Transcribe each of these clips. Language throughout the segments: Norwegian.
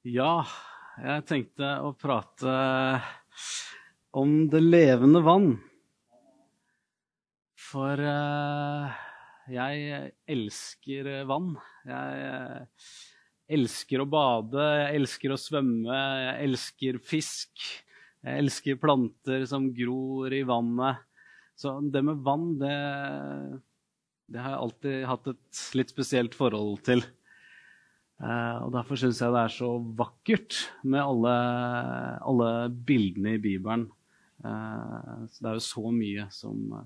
Ja, jeg tenkte å prate om det levende vann. For eh, jeg elsker vann. Jeg eh, elsker å bade, jeg elsker å svømme, jeg elsker fisk. Jeg elsker planter som gror i vannet. Så det med vann, det, det har jeg alltid hatt et litt spesielt forhold til. Uh, og Derfor syns jeg det er så vakkert med alle, alle bildene i Bibelen. Uh, så det er jo så mye som uh,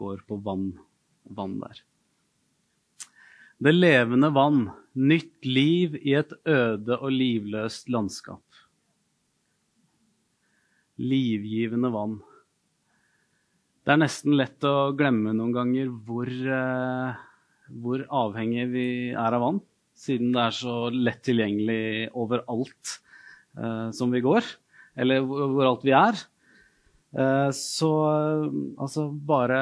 går på vann, vann der. Det levende vann, nytt liv i et øde og livløst landskap. Livgivende vann. Det er nesten lett å glemme noen ganger hvor, hvor avhengig vi er av vann siden det er så lett tilgjengelig overalt eh, som vi går, eller hvor alt vi er. Eh, så altså bare,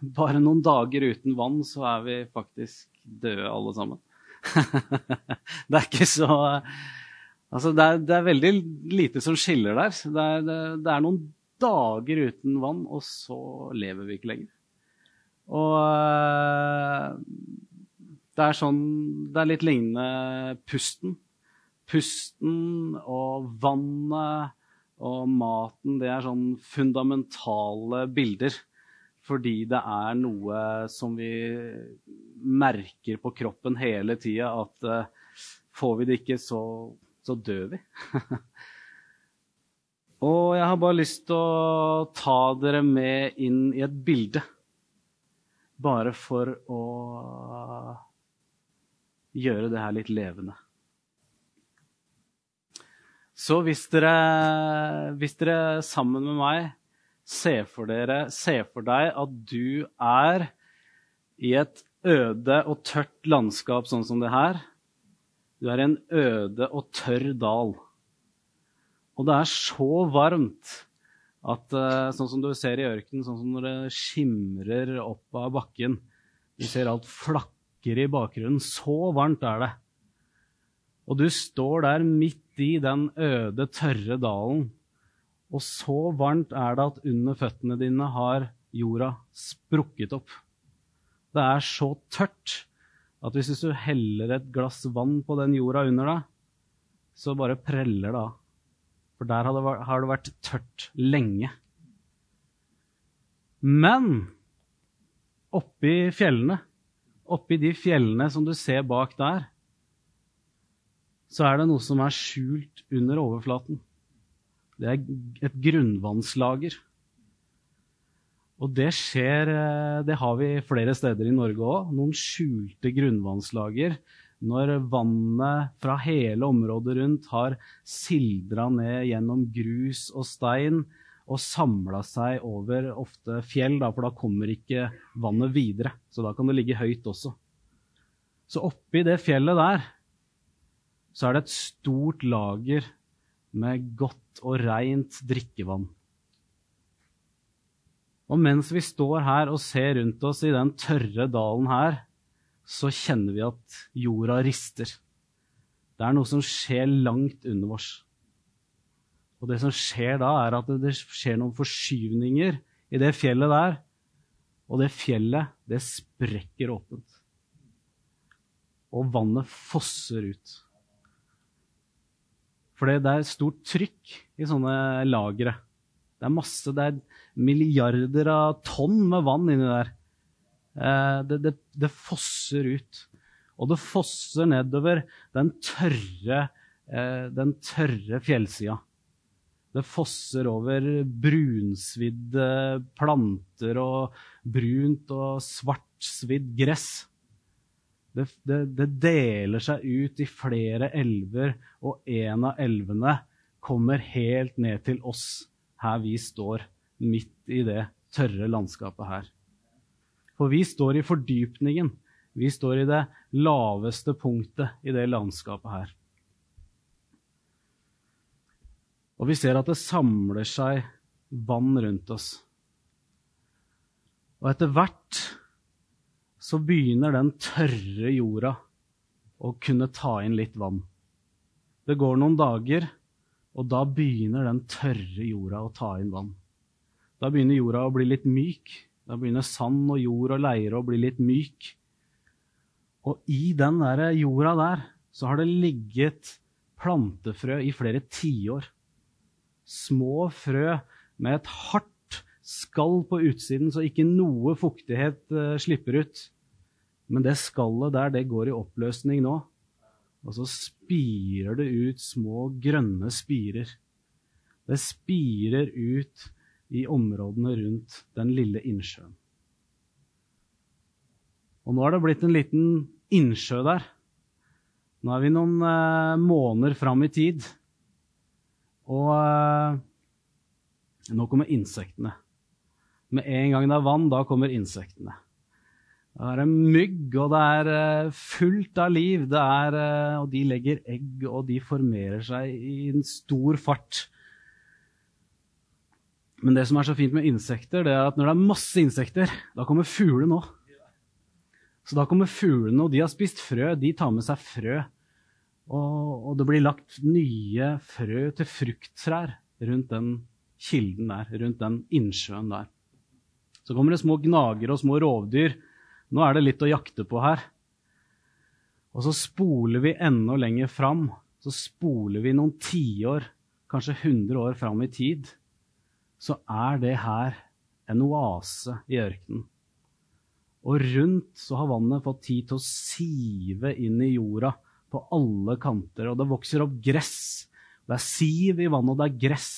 bare noen dager uten vann, så er vi faktisk døde alle sammen. det er ikke så Altså, det er, det er, veldig lite som skiller der. Det er, det, det er, noen dager uten vann, og så lever vi ikke lenger. Og det er, sånn, det er litt lignende pusten. Pusten og vannet og maten, det er sånn fundamentale bilder. Fordi det er noe som vi merker på kroppen hele tida, at uh, får vi det ikke, så, så dør vi. og jeg har bare lyst til å ta dere med inn i et bilde. Bare for å gjøre det her litt levende. Så hvis dere, hvis dere sammen med meg ser for, dere, ser for deg at du er i et øde og tørt landskap sånn som det her Du er i en øde og tørr dal. Og det er så varmt at eh, sånn som du ser i ørkenen, sånn som når det skimrer opp av bakken Du ser alt flakke koker i bakgrunnen. Så varmt er det. Og du står der midt i den øde, tørre dalen. Og så varmt er det at under føttene dine har jorda sprukket opp. Det er så tørt at hvis du heller et glass vann på den jorda under deg, så bare preller det av. For der har det vært tørt lenge. Men oppi fjellene oppi de fjellene som du ser bak der, så er det noe som er skjult under overflaten. Det er et grunnvannslager. Og det skjer eh, Det har vi flere steder i Norge òg. Noen skjulte grunnvannslager. Når vannet fra hele området rundt har sildra ned gjennom grus og stein og samla seg over ofte fjell, da, for da kommer ikke vannet videre. Så da kan det ligge høyt også. Så oppi det fjellet der så er det et stort lager med godt og reint drikkevann. Og mens vi står her og ser rundt oss i den tørre dalen her, så kjenner vi at jorda rister. Det er noe som skjer langt under oss. Og det som skjer da, er at det skjer noen forskyvninger i det fjellet der. Og det fjellet, det sprekker åpent. Og vannet fosser ut. For det er stort trykk i sånne lagre. Det er masse, det er milliarder av tonn med vann inni der. Eh, det, det, det fosser ut. Og det fosser nedover den tørre, eh, den tørre fjellsida. Det fosser over brunsvidde planter og brunt og svartsvidd gress. Det, det, det, deler seg ut i flere elver, og en av elvene kommer helt ned til oss her vi står, midt i det tørre landskapet her. For vi står i fordypningen. Vi står i det laveste punktet i det landskapet her. Og vi ser at det samler seg vann rundt oss. Og etter hvert så begynner den tørre jorda å kunne ta inn litt vann. Det går noen dager, og da begynner den tørre jorda å ta inn vann. Da begynner jorda å bli litt myk. Da begynner sand og jord og leire å bli litt myk. Og i den der jorda der så har det ligget plantefrø i flere tiår. Små frø med et hardt skall på utsiden, så ikke noe fuktighet uh, slipper ut. Men det skallet der, det går i oppløsning nå. Og så spirer det ut små grønne spirer. Det spirer ut i områdene rundt den lille innsjøen. Og nå har det blitt en liten innsjø der. Nå er vi noen eh, måneder fram i tid. Og eh, nå kommer insektene. Med en gang det er vann, da kommer insektene. Det er en mygg, og det er uh, fullt av liv. Er, uh, og de legger egg, og de formerer seg i en stor fart. Men det som er så fint med insekter, det er at når det er masse insekter, da kommer fuglene òg. Så da kommer fuglene, og de har spist frø. De tar med seg frø. Og, og det blir lagt nye frø til frukttrær rundt den kilden der, rundt den innsjøen der. Så kommer det små gnagere og små rovdyr nå er det litt å jakte på her. Og så spoler vi enda lenger fram. Så spoler vi noen tiår, kanskje 100 år fram i tid. Så er det her en oase i ørkenen. Og rundt så har vannet fått tid til å sive inn i jorda på alle kanter. Og det vokser opp gress. Det er siv i vannet, og det er gress.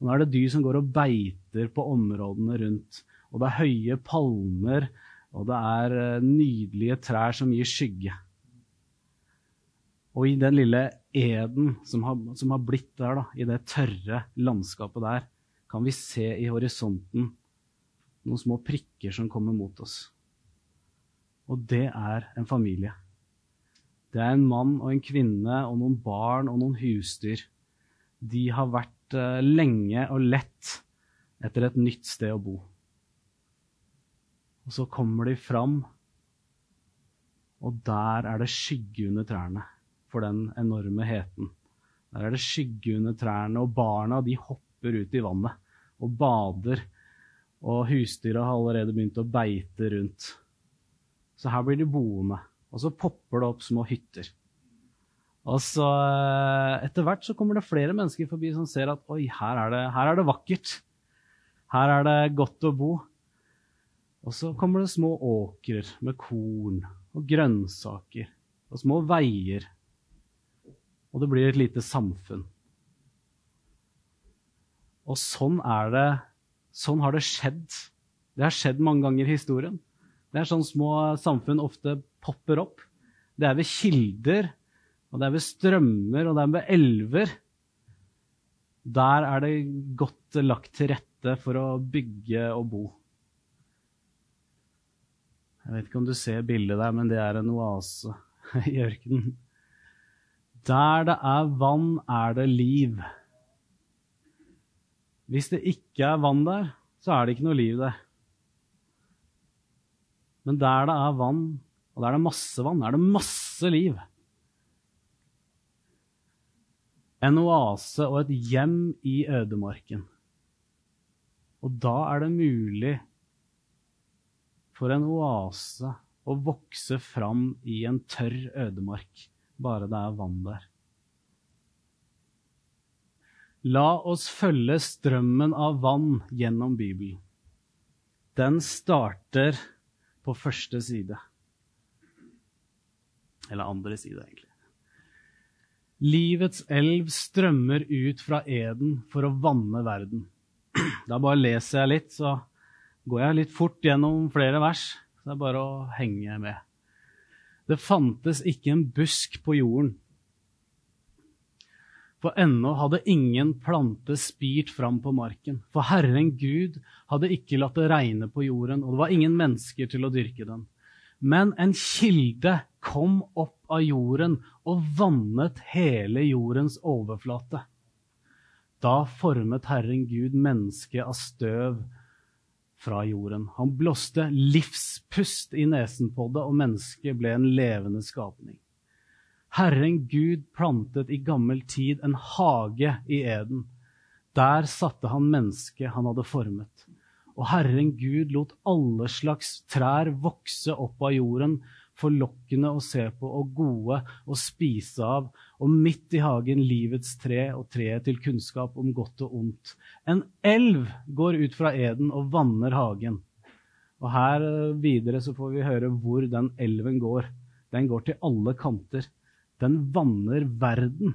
Og nå er det dyr som går og beiter på områdene rundt. Og det er høye palmer og det er eh, nydelige trær som gir skygge. Og i den lille eden som har, som har blitt der, da, i det tørre landskapet der, kan vi se i horisonten noen små prikker som kommer mot oss. Og det er en familie. Det er en mann og en kvinne og noen barn og noen husdyr. De har vært uh, lenge og lett etter et nytt sted å bo. Og så kommer de fram, og der er det skygge under trærne for den enorme heten. Der er det skygge under trærne, og barna de hopper ut i vannet og bader. Og husdyra har allerede begynt å beite rundt. Så her blir de boende. Og så popper det opp små hytter. Og så eh, Etter hvert så kommer det flere mennesker forbi som ser at oi, her er det, her er det vakkert. Her er det godt å bo. Og så kommer det små åkrer med korn og grønnsaker og små veier. Og det blir et lite samfunn. Og sånn er det Sånn har det skjedd. Det har skjedd mange ganger i historien. Det er sånn små samfunn ofte popper opp. Det er ved kilder, og det er ved strømmer, og det er ved elver. Der er det godt lagt til rette for å bygge og bo. Jeg vet ikke om du ser bildet der, men det er en oase i ørkenen. Der det er vann, er det liv. Hvis det ikke er vann der, så er det ikke noe liv der. Men der det er vann, og det er masse vann, er det masse liv. En oase og et hjem i ødemarken. Og da er det mulig for en oase å vokse fram i en tørr ødemark, bare det er vann der. La oss følge strømmen av vann gjennom Bibelen. Den starter på første side. Eller andre side, egentlig. Livets elv strømmer ut fra eden for å vanne verden. Da bare leser jeg litt, så går jeg litt fort gjennom flere vers. Så det er bare å henge med. Det fantes ikke en busk på jorden. For ennå hadde ingen plante spirt fram på marken. For Herren Gud hadde ikke latt det regne på jorden, og det var ingen mennesker til å dyrke den. Men en kilde kom opp av jorden og vannet hele jordens overflate. Da formet Herren Gud mennesket av støv fra jorden. Han blåste livspust i nesen på det, og mennesket ble en levende skapning. Herren Gud plantet i gammel tid en hage i Eden. Der satte han mennesket han hadde formet. Og Herren Gud lot alle slags trær vokse opp av jorden, forlokkende å se på og gode å spise av, og midt i hagen livets tre og treet til kunnskap om godt og ondt. En elv går ut fra eden og vanner hagen. Og her eh, videre så får vi høre hvor den elven går. Den går til alle kanter. Den vanner verden.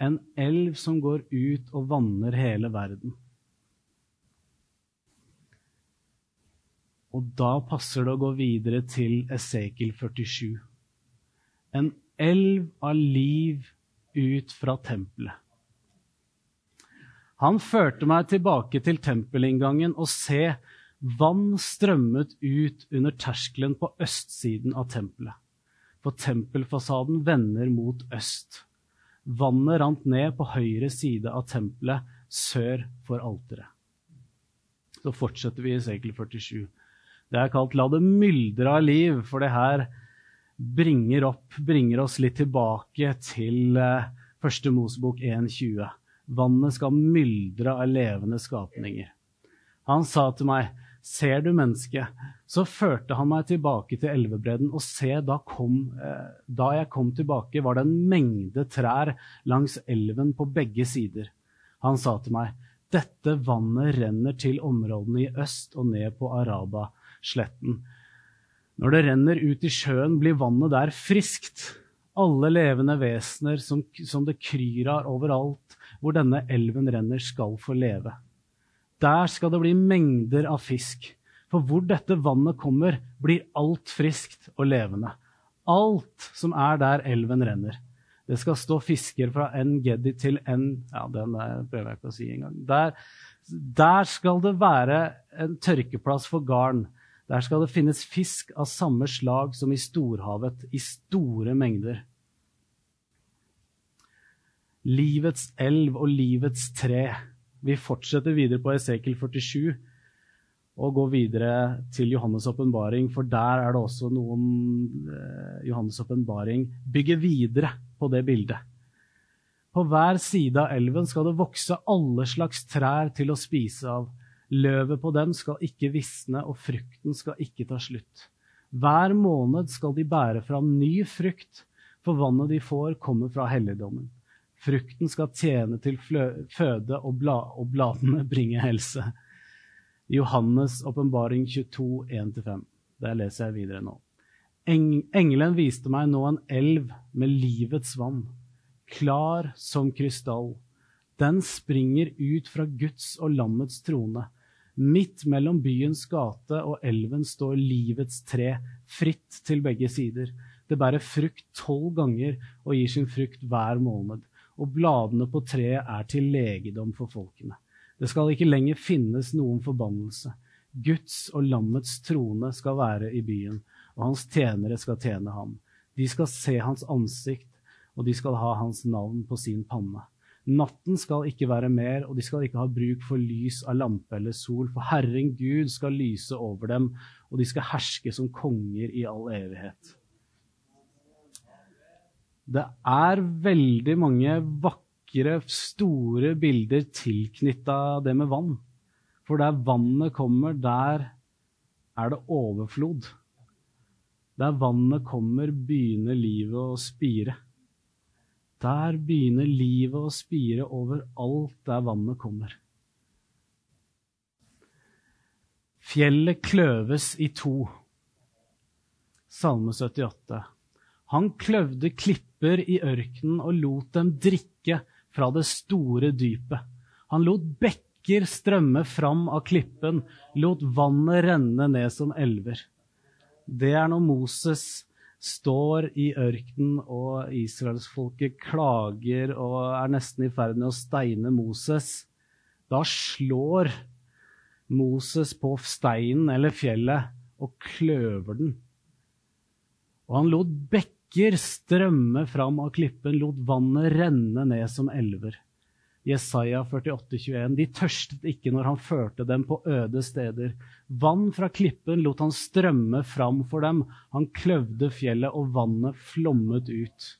En elv som går ut og vanner hele verden. Og da passer det å gå videre til Esekiel 47. En elv av liv ut fra tempelet. Han førte meg tilbake til tempelinngangen, og se, vann strømmet ut under terskelen på østsiden av tempelet. For tempelfasaden vender mot øst. Vannet rant ned på høyre side av tempelet, sør for alteret. Så fortsetter vi i Esekiel 47. Det er kalt 'La det myldre av liv', for det her bringer, opp, bringer oss litt tilbake til eh, første Mosebok 1,20. Vannet skal myldre av levende skapninger. Han sa til meg, Ser du mennesket? Så førte han meg tilbake til elvebredden, og se, da, kom, eh, da jeg kom tilbake, var det en mengde trær langs elven på begge sider. Han sa til meg, dette vannet renner til områdene i øst og ned på Araba sletten. Når det renner ut i sjøen, blir vannet der friskt. Alle levende vesener som, som det kryr av overalt hvor denne elven renner, skal få leve. Der skal det bli mengder av fisk. For hvor dette vannet kommer, blir alt friskt og levende. Alt som er der elven renner. Det skal stå fisker fra en Geddi til en Ja, den prøver jeg ikke å si engang. Der, der skal det være en tørkeplass for garn. Der skal det finnes fisk av samme slag som i storhavet, i store mengder. Livets elv og livets tre. Vi fortsetter videre på Esekel 47 og går videre til Johannes' åpenbaring, for der er det også noen eh, Johannes' åpenbaring bygger videre på det bildet. På hver side av elven skal det vokse alle slags trær til å spise av. Løvet på dem skal ikke visne, og frukten skal ikke ta slutt. Hver måned skal de bære fram ny frukt, for vannet de får, kommer fra helligdommen. Frukten skal tjene til føde, og, bla, og bladene bringe helse. Johannes' åpenbaring 22, 1-5. Der leser jeg videre nå. Engelen viste meg nå en elv med livets vann, klar som krystall. Den springer ut fra Guds og lammets trone. Midt mellom byens gate og elven står livets tre, fritt til begge sider. Det bærer frukt tolv ganger og gir sin frukt hver måned. Og bladene på treet er til legedom for folkene. Det skal ikke lenger finnes noen forbannelse. Guds og lammets trone skal være i byen, og hans tjenere skal tjene ham. De skal se hans ansikt, og de skal ha hans navn på sin panne. Natten skal ikke være mer, og de skal ikke ha bruk for lys av lampe eller sol, for Herren Gud skal lyse over dem, og de skal herske som konger i all evighet. Det er veldig mange vakre, store bilder tilknytta det med vann. For der vannet kommer, der er det overflod. Der vannet kommer, begynner livet å spire. Der begynner livet å spire overalt der vannet kommer. Fjellet kløves i to. Salme 78. Han kløvde klipper i ørkenen og lot dem drikke fra det store dypet. Han lot bekker strømme fram av klippen, lot vannet renne ned som elver. Det er når Moses står i ørkenen, og israelsfolket klager og er nesten i ferd med å steine Moses, da slår Moses på steinen eller fjellet og kløver den. Og han lot bekker strømme fram av klippen, lot vannet renne ned som elver. Jesaja 48, 21. De tørstet ikke når han førte dem på øde steder. Vann fra klippen lot han strømme fram for dem. Han kløvde fjellet, og vannet flommet ut.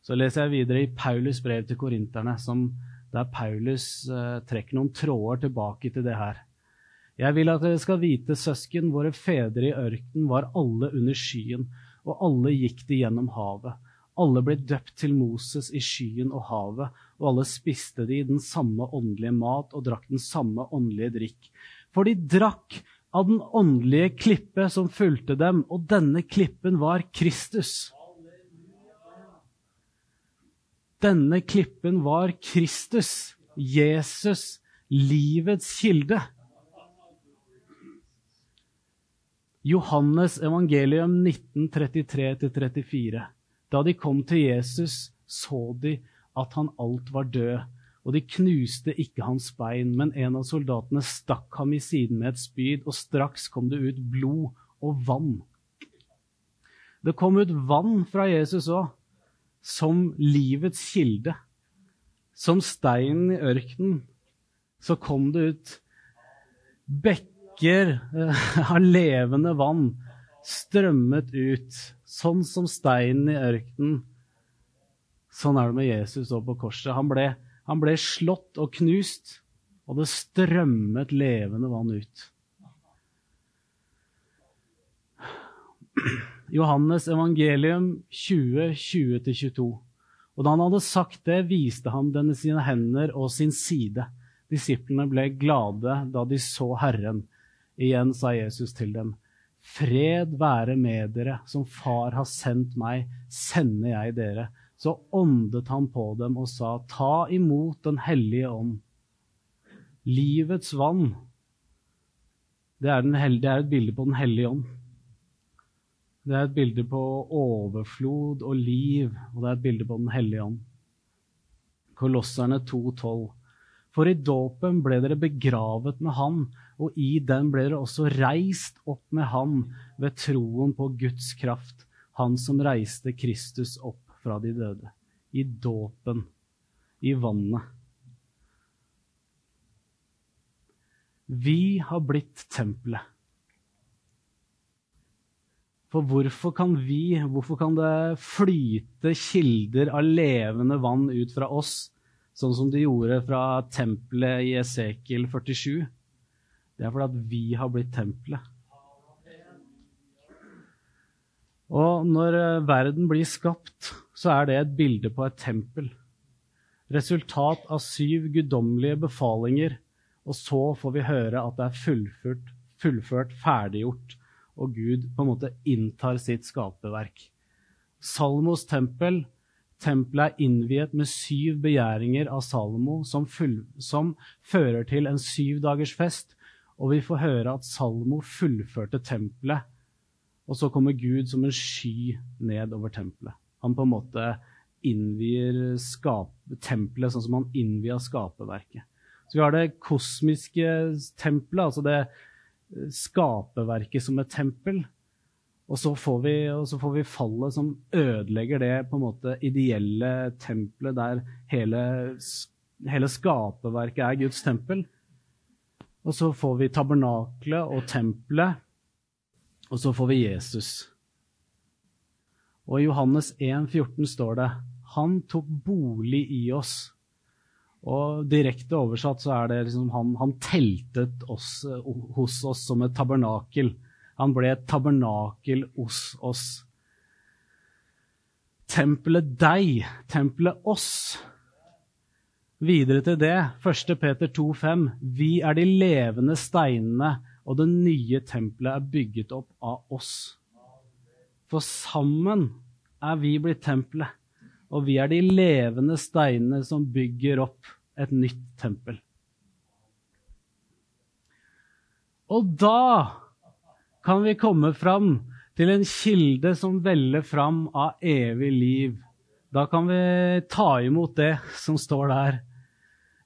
Så leser jeg videre i Paulus' brev til korinterne, der Paulus eh, trekker noen tråder tilbake til det her. Jeg vil at dere skal vite, søsken, våre fedre i ørkenen var alle under skyen, og alle gikk de gjennom havet. Alle ble døpt til Moses i skyen og havet, og alle spiste de den samme åndelige mat og drakk den samme åndelige drikk. For de drakk av den åndelige klippe som fulgte dem, og denne klippen var Kristus. Denne klippen var Kristus, Jesus, livets kilde. Johannes evangelium 1933-34. Da de kom til Jesus, så de at han alt var død og de knuste ikke hans bein, men en av soldatene stakk ham i siden med et spyd, og straks kom det ut blod og vann. Det kom ut vann fra Jesus òg, som livets kilde. Som steinen i ørkenen så kom det ut bekker eh, av levende vann strømmet ut, sånn som steinen i ørkenen. Sånn er det med Jesus òg på korset. Han ble han ble slått og knust, og det strømmet levende vann ut. Johannes evangelium 20, 20-22. Og da han hadde sagt det, viste han denne sine hender og sin side. Disiplene ble glade da de så Herren. Igjen sa Jesus til dem, Fred være med dere, som Far har sendt meg, sender jeg dere så åndet han på dem og sa, Ta imot Den hellige ånd. Livets vann, det er, hellige, det er, et bilde på Den hellige ånd. Det er et bilde på overflod og liv, og det er et bilde på Den hellige ånd. Kolosserne 2,12. For i dåpen ble dere begravet med Han, og i den ble dere også reist opp med Han ved troen på Guds kraft, Han som reiste Kristus opp fra de døde. I dåpen. I vannet. Vi har blitt tempelet. For hvorfor kan vi, hvorfor kan det flyte kilder av levende vann ut fra oss, sånn som de gjorde fra tempelet i Esekiel 47? Det er fordi at vi har blitt tempelet. Og når eh, verden blir skapt, så er det et bilde på et tempel. Resultat av syv guddommelige befalinger, og så får vi høre at det er fullført, fullført, ferdiggjort, og Gud på en måte inntar sitt skaperverk. Salmos tempel Tempelet er innviet med syv begjæringer av Salomo, som, full, som fører til en syvdagersfest, og vi får høre at Salomo fullførte tempelet og så kommer Gud som en sky ned over tempelet. Han på en måte innvier tempelet sånn som han innvia skaperverket. Så vi har det kosmiske tempelet, altså det skaperverket som et tempel. Og så, vi, får vi, fallet som ødelegger det på en måte ideelle tempelet der hele, hele skaperverket er Guds tempel. Og så får vi tabernaklet og tempelet og så får vi Jesus. Og i Johannes 1, 14 står det han tok bolig i oss. Og direkte oversatt så er det liksom han, han teltet oss, hos oss som et tabernakel. Han ble et tabernakel hos oss. Tempelet deg, tempelet oss. Videre til det, 1. Peter 2,5.: Vi er de levende steinene og det nye tempelet er bygget opp av oss. For sammen er vi blitt tempelet, og vi er de levende steinene som bygger opp et nytt tempel. Og da kan vi komme fram til en kilde som veller fram av evig liv. Da kan vi ta imot det som står der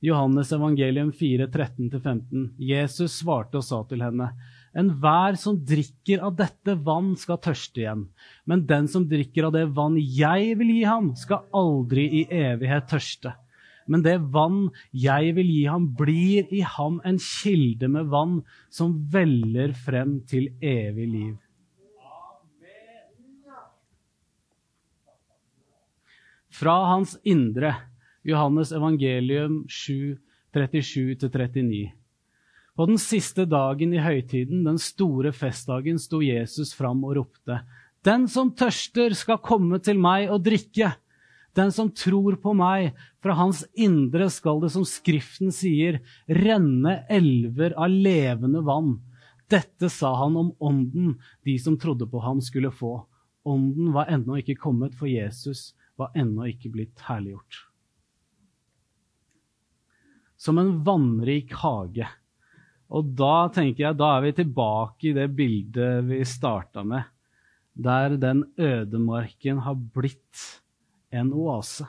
Johannes evangelium 4, 13-15. Jesus svarte og sa til henne, Enhver som drikker av dette vann, skal tørste igjen. Men den som drikker av det vann jeg vil gi ham, skal aldri i evighet tørste. Men det vann jeg vil gi ham, blir i ham en kilde med vann som veller frem til evig liv. fra hans indre. Johannes evangelium 7, 37-39. På den siste dagen i høytiden, den store festdagen, sto Jesus fram og ropte. Den som tørster, skal komme til meg og drikke. Den som tror på meg, fra hans indre skal det, som Skriften sier, renne elver av levende vann. Dette sa han om ånden de som trodde på ham, skulle få. Ånden var ennå ikke kommet, for Jesus var ennå ikke blitt herliggjort. Som en vannrik hage. Og da tenker jeg, da er vi tilbake i det bildet vi starta med, der den ødemarken har blitt en oase.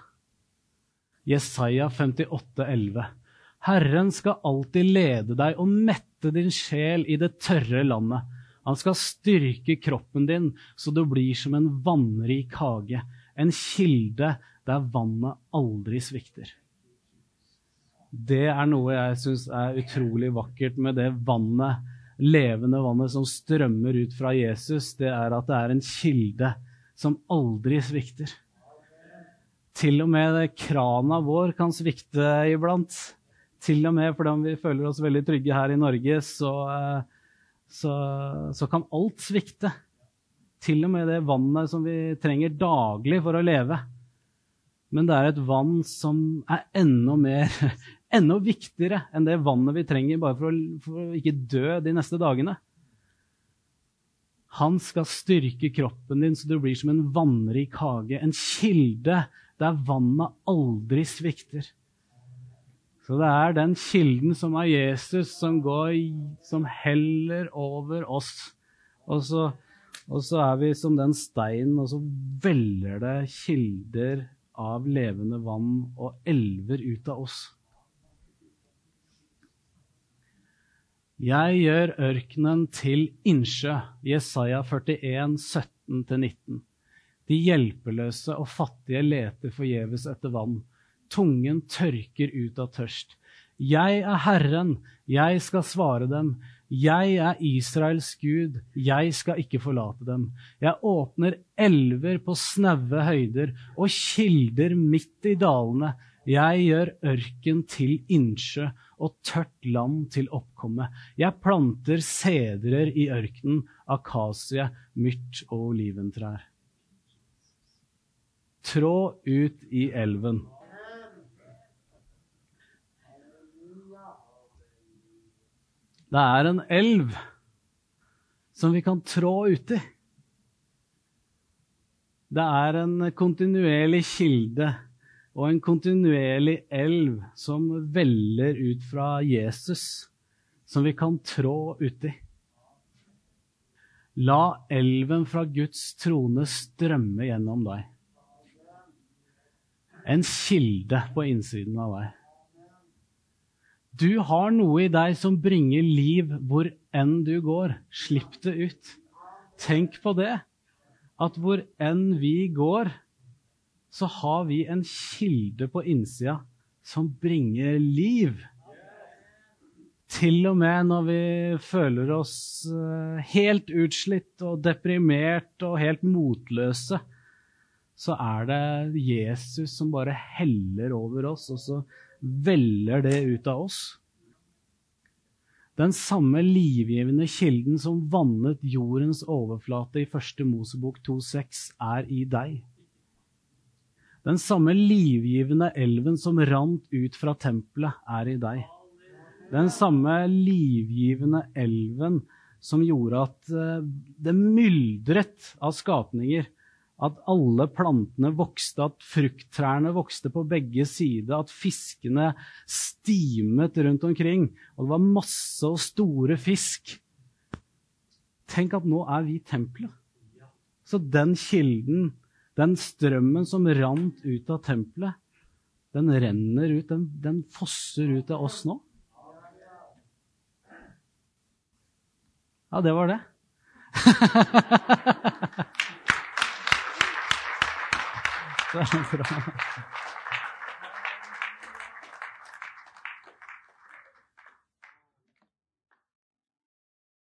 Jesaja 58, 11. Herren skal alltid lede deg og mette din sjel i det tørre landet. Han skal styrke kroppen din så du blir som en vannrik hage, en kilde der vannet aldri svikter. Det er noe jeg syns er utrolig vakkert med det vannet, levende vannet som strømmer ut fra Jesus. Det er at det er en kilde som aldri svikter. Til og med krana vår kan svikte iblant. Til og med fordi vi føler oss veldig trygge her i Norge, så, så, så kan alt svikte. Til og med det vannet som vi trenger daglig for å leve. Men det er et vann som er enda mer enda viktigere enn det vannet vi trenger bare for å, for å ikke dø de neste dagene. Han skal styrke kroppen din så du blir som en vannrik hage, en kilde der vannet aldri svikter. Så det er den kilden som er Jesus, som, går, som heller over oss. Og så, og så er vi som den steinen, og så veller det kilder av levende vann og elver ut av oss. Jeg gjør ørkenen til innsjø, Jesaja 41, 17-19. De hjelpeløse og fattige leter forgjeves etter vann. Tungen tørker ut av tørst. Jeg er Herren, jeg skal svare dem. Jeg er Israels Gud, jeg skal ikke forlate dem. Jeg åpner elver på snaue høyder og kilder midt i dalene. Jeg gjør ørken til innsjø og tørt land til oppkomme. Jeg planter sedrer i ørkenen, akasie, myrt og oliventrær. Trå ut i elven. Det er en elv som vi kan trå uti. Det er en kontinuerlig kilde og en kontinuerlig elv som veller ut fra Jesus, som vi kan trå uti. La elven fra Guds trone strømme gjennom deg. En kilde på innsiden av deg. Du har noe i deg som bringer liv hvor enn du går. Slipp det ut. Tenk på det, at hvor enn vi går, så har vi en kilde på innsida som bringer liv. Til og med når vi føler oss eh, helt utslitt og deprimert og helt motløse, så er det Jesus som bare heller over oss, og så veller det ut av oss. Den samme livgivende kilden som vannet jordens overflate i første Mosebok 2,6, er i deg. Den samme livgivende elven som rant ut fra tempelet, er i deg. Den samme livgivende elven som gjorde at eh, det myldret av skapninger. At alle plantene vokste, at frukttrærne vokste på begge sider, at fiskene stimet rundt omkring, og det var masse og store fisk. Tenk at nå er vi tempelet. Så den kilden den strømmen som rant ut av tempelet, den renner ut, den, den fosser ut av oss nå. Ja, det var det. det er bra.